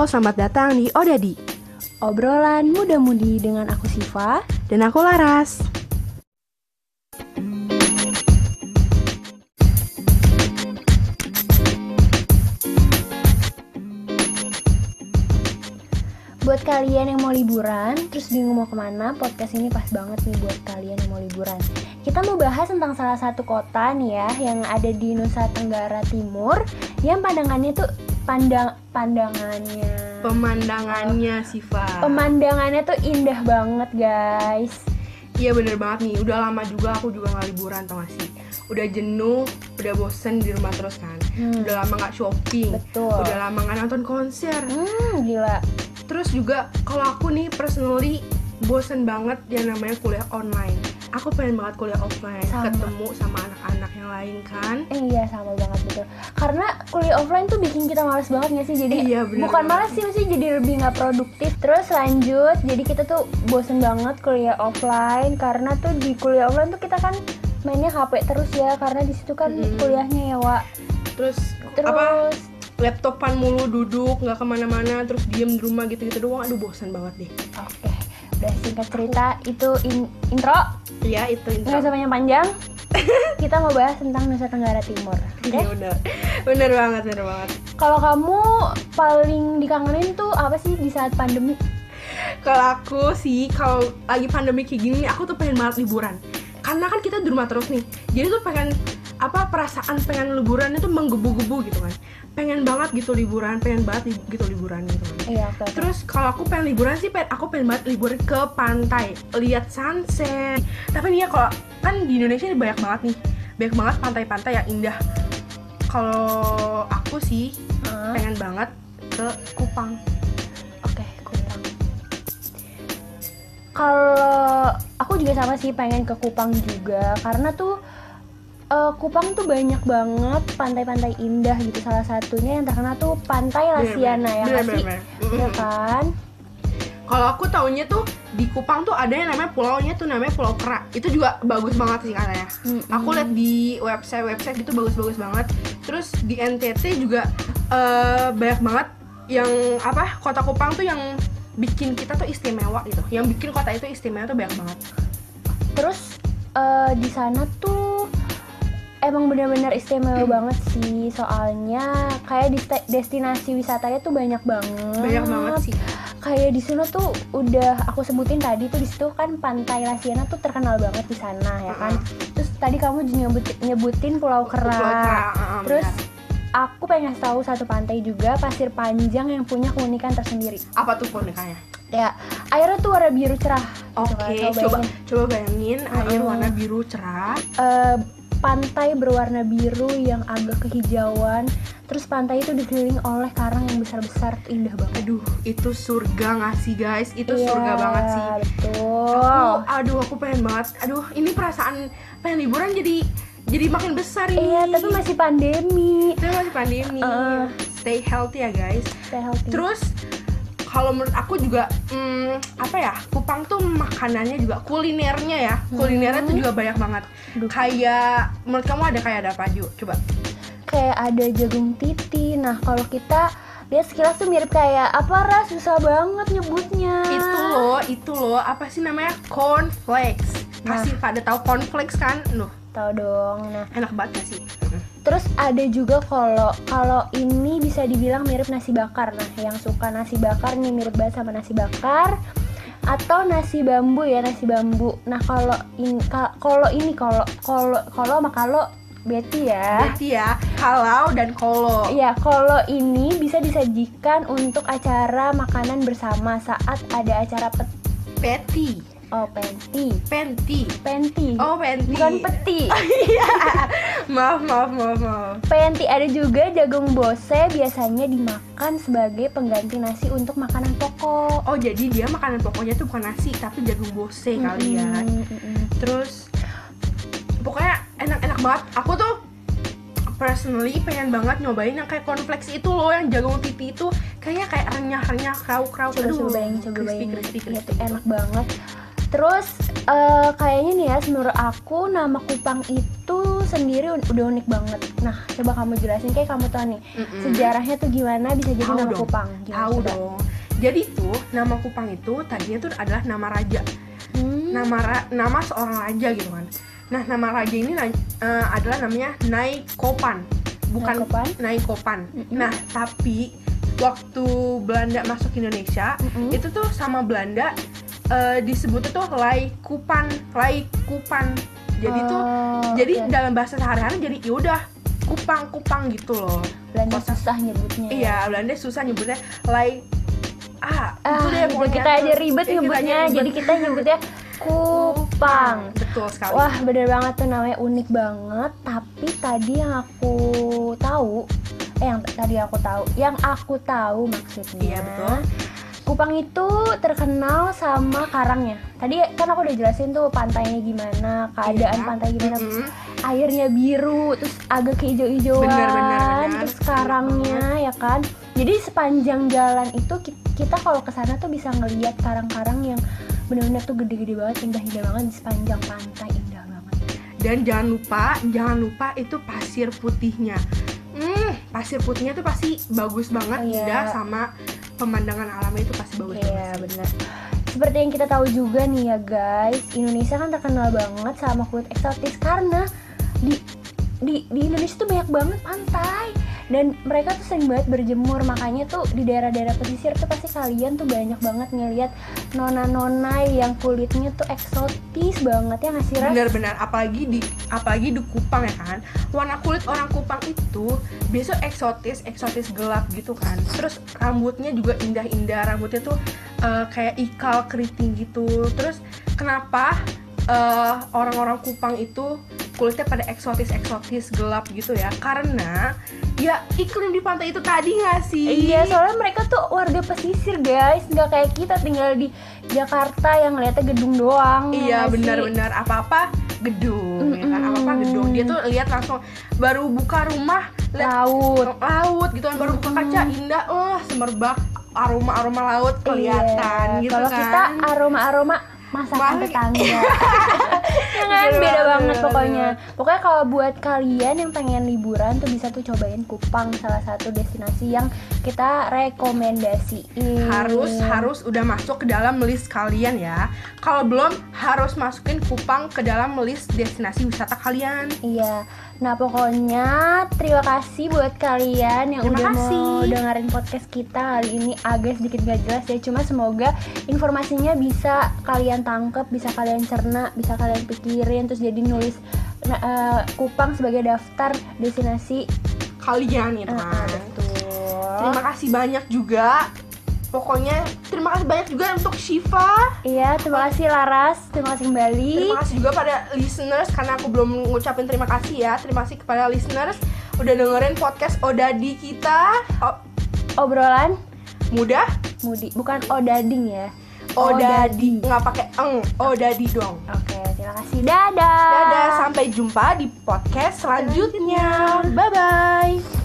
Halo, selamat datang di Odadi Obrolan muda-mudi dengan aku Siva dan aku Laras. Buat kalian yang mau liburan, terus bingung mau ke mana, podcast ini pas banget nih buat kalian yang mau liburan. Kita mau bahas tentang salah satu kota nih ya, yang ada di Nusa Tenggara Timur, yang pandangannya tuh pandang pandangannya Pemandangannya Siva. pemandangannya tuh indah banget guys. Iya bener banget nih, udah lama juga aku juga nggak liburan tau gak sih Udah jenuh, udah bosen di rumah terus kan Hmm. Udah lama nggak shopping Betul. Udah lama nggak nonton konser Hmm, gila. Terus juga kalau aku nih personally bosen banget yang namanya kuliah online Aku pengen banget kuliah offline, Sama. ketemu sama anak-anak yang lain kan Eh, iya sama banget betul. Karena kuliah offline tuh bikin kita males banget gak sih? Jadi Iya, bener bukan males sih, mesti jadi lebih nggak produktif. Terus lanjut, jadi kita tuh bosen banget kuliah offline karena tuh di kuliah offline tuh kita kan mainnya HP terus ya karena di situ kan Mm-mm. kuliahnya ya, Wak. Terus, Terus apa laptopan mulu duduk nggak ke mana-mana terus diem di rumah gitu-gitu doang aduh bosan banget deh oke, udah singkat cerita itu in- intro, Iya itu intro nggak usah panjang-panjang. kita mau bahas tentang Nusa Tenggara Timur. Oke? Iya bener bener banget bener banget Kalau kamu paling dikangenin tuh apa sih di saat pandemi? kalau aku sih kalau lagi pandemi kayak gini aku tuh pengen banget liburan karena kan kita di rumah terus nih jadi tuh pengen apa perasaan pengen liburan itu menggebu-gebu gitu kan pengen banget gitu liburan pengen banget li- gitu liburan gitu Iya. Terus kalau aku pengen liburan sih, pengen, aku pengen banget liburan ke pantai, lihat sunset. Tapi nih ya kalau kan di Indonesia ini banyak banget nih, banyak banget pantai-pantai yang indah. Kalau aku sih Hah? pengen banget ke Kupang. Oke, Kupang. Kalau aku juga sama sih pengen ke Kupang juga karena tuh eh, Kupang tuh banyak banget pantai-pantai indah gitu. Salah satunya yang terkenal tuh Pantai Lasiana ya sih? Ya kan? Kalau aku taunya tuh di Kupang tuh ada yang namanya pulaunya tuh namanya Pulau Kera. Itu juga bagus banget sih katanya. Mm-mm. Aku lihat di website-website itu bagus-bagus banget. Terus di NTT juga eh, banyak banget yang apa kota Kupang tuh yang bikin kita tuh istimewa gitu. Yang bikin kota itu istimewa tuh banyak banget. Terus eh, di sana tuh emang bener-bener istimewa banget sih soalnya kayak di destinasi wisatanya tuh banyak banget. Banyak banget sih. kayak di sana tuh udah aku sebutin tadi tuh di situ kan pantai Lasiana tuh terkenal banget di sana ya kan. Terus tadi kamu juga nyebutin, nyebutin Pulau Kera. Pulau Kera, uh, Terus aku pengen tahu satu pantai juga Pasir Panjang yang punya keunikan tersendiri. apa tuh bonekanya? Ya, airnya tuh warna biru cerah. Oke, kan. coba bayangin. coba bayangin air warna biru cerah. Eh, pantai berwarna biru yang agak kehijauan. Terus pantai itu dikelilingi oleh karang yang besar-besar tuh indah banget. Aduh, itu surga nggak sih guys? Itu Iya, surga banget sih. Betul. Aku, aduh, aku pengen banget. Aduh, ini perasaan pengen liburan jadi jadi makin besar ini. Iya, tapi masih pandemi. Tapi masih pandemi. Uh. Stay healthy ya guys. Stay healthy. Terus kalau menurut aku juga hmm, apa ya Kupang tuh makanannya juga kulinernya ya kulinernya tuh juga banyak banget Aduh. kayak menurut kamu ada kayak ada apa Ju? coba kayak ada jagung titi. Nah, kalau kita lihat sekilas tuh mirip kayak apa ras susah banget nyebutnya. itu loh itu loh apa sih namanya cornflakes Nah. pasti pada tahu cornflakes kan loh Tahu dong. Nah, enak banget sih terus ada juga kalau kalau ini bisa dibilang mirip nasi bakar. Nah, yang suka nasi bakar nih mirip banget sama nasi bakar atau nasi bambu ya nasi bambu. Nah, kalau in ka- kalau ini kalau kalau kalau sama kalau Betty ya. berarti ya kalau dan kolo Iya, kalau ini bisa disajikan untuk acara makanan bersama saat ada acara pet patty oh penti, penti penti, oh penti bukan peti. maaf maaf maaf maaf Penti ada juga jagung bose biasanya dimakan sebagai pengganti nasi untuk makanan pokok. oh jadi dia makanan pokoknya tuh bukan nasi tapi jagung bose kali ya Mm, mm, mm. terus pokoknya enak-enak banget aku tuh personally pengen banget nyobain yang kayak cornflakes itu loh yang jagung titi itu kayaknya kayak renyah-renyah krauk-krauk Coba coba bayangin, coba crispy, bayangin. crispy, Iya crispy. tuh enak banget. Terus eh, kayaknya nih ya menurut aku nama Kupang itu sendiri udah unik banget. Nah, coba kamu jelasin kayak kamu tahu nih Mm-mm. sejarahnya tuh gimana bisa jadi Tahu nama dong. Kupang. Tahu dong. Jadi tuh nama Kupang itu tadinya tuh adalah nama raja. Hmm. Nama ra- nama seorang raja gitu kan. Nah, nama raja ini eh, adalah namanya Naikopan. Bukan Naikopan? Naikopan. Mm-mm. Nah, tapi waktu Belanda masuk Indonesia, Mm-mm. itu tuh sama Belanda eh, disebutnya tuh Laikupan, Laikupan. Jadi tuh Oh, jadi oke. dalam bahasa sehari-hari jadi yaudah kupang kupang gitu loh Belanda kosa- susah nyebutnya. ya. iya Belanda susah nyebutnya like ah, Ah, itu deh pokoknya kita aja tuh. ribet kita nyebutnya. aja ribet. Jadi kita nyebutnya Kupang. betul sekali Wah bener banget tuh namanya unik banget Tapi tadi yang aku tahu Eh yang tadi aku tahu Yang aku tahu maksudnya Iya, betul. Kupang itu terkenal sama karangnya Tadi kan aku udah jelasin tuh pantainya gimana Keadaan Iya. pantai gimana Mm-mm. Airnya biru Terus agak kehijau-hijauan Bener, bener, bener. Terus karangnya ya kan Jadi sepanjang jalan itu ki- kita kalau ke sana tuh bisa ngelihat karang-karang yang bener-bener tuh gede-gede banget indah-indah banget di sepanjang pantai indah banget dan jangan lupa jangan lupa itu pasir putihnya hmm pasir putihnya tuh pasti bagus banget Iya. indah sama pemandangan alamnya itu pasti bagus Iya benar. Seperti yang kita tahu juga nih ya guys, Indonesia kan terkenal banget sama kulit eksotis karena di di di Indonesia tuh banyak banget pantai dan mereka tuh sering banget berjemur makanya tuh di daerah-daerah pesisir tuh pasti kalian tuh banyak banget ngeliat nona-nona yang kulitnya tuh eksotis banget ya nggak sih Ras? benar-benar apalagi di apalagi di Kupang ya kan? Warna kulit orang Kupang itu biasa eksotis eksotis gelap gitu kan. Terus rambutnya juga indah-indah rambutnya tuh eh, kayak ikal keriting gitu. Terus kenapa eh, orang-orang Kupang itu kulitnya pada eksotis eksotis gelap gitu ya. Karena ya iklim di pantai itu tadi nggak sih? Iya, soalnya mereka tuh warga pesisir guys, nggak kayak kita tinggal di Jakarta yang ngeliatnya gedung doang. ya Iya benar-benar. Apa-apa gedung ya kan? Apa-apa gedung. Dia tuh lihat langsung baru buka rumah Laut. laut gitu kan. Baru buka kaca indah. Oh semerbak aroma aroma laut kelihatan Iya, gitu Kalau kan. kita aroma-aroma masakan Balik. tetangga. ya kan beda banget, banget pokoknya. banget. Pokoknya kalau buat kalian yang pengen liburan tuh bisa tuh cobain Kupang salah satu destinasi yang kita rekomendasiin. harus harus udah masuk ke dalam list kalian ya kalau belum harus masukin Kupang ke dalam list destinasi wisata kalian Iya. Nah, pokoknya terima kasih buat kalian yang Terima udah mau kasih. dengerin podcast kita kali ini agak sedikit gak jelas ya. Cuma semoga informasinya bisa kalian tangkep, bisa kalian cerna, bisa kalian pikirin terus jadi nulis nah, eh, Kupang sebagai daftar destinasi. kalian Eh, kan betul. terima kasih banyak juga pokoknya terima kasih banyak juga untuk Shiva Iya, terima kasih Laras, terima kasih kembali. Terima kasih juga pada listeners karena aku belum ngucapin terima kasih ya. Terima kasih kepada listeners udah dengerin podcast Odadi kita. Oh, Obrolan mudah? Mudi, bukan Odading ya. Odadi, nggak pakai eng. Odadi dong. Oke, terima kasih. Dadah. Dadah, sampai jumpa di podcast selanjutnya. Bye bye.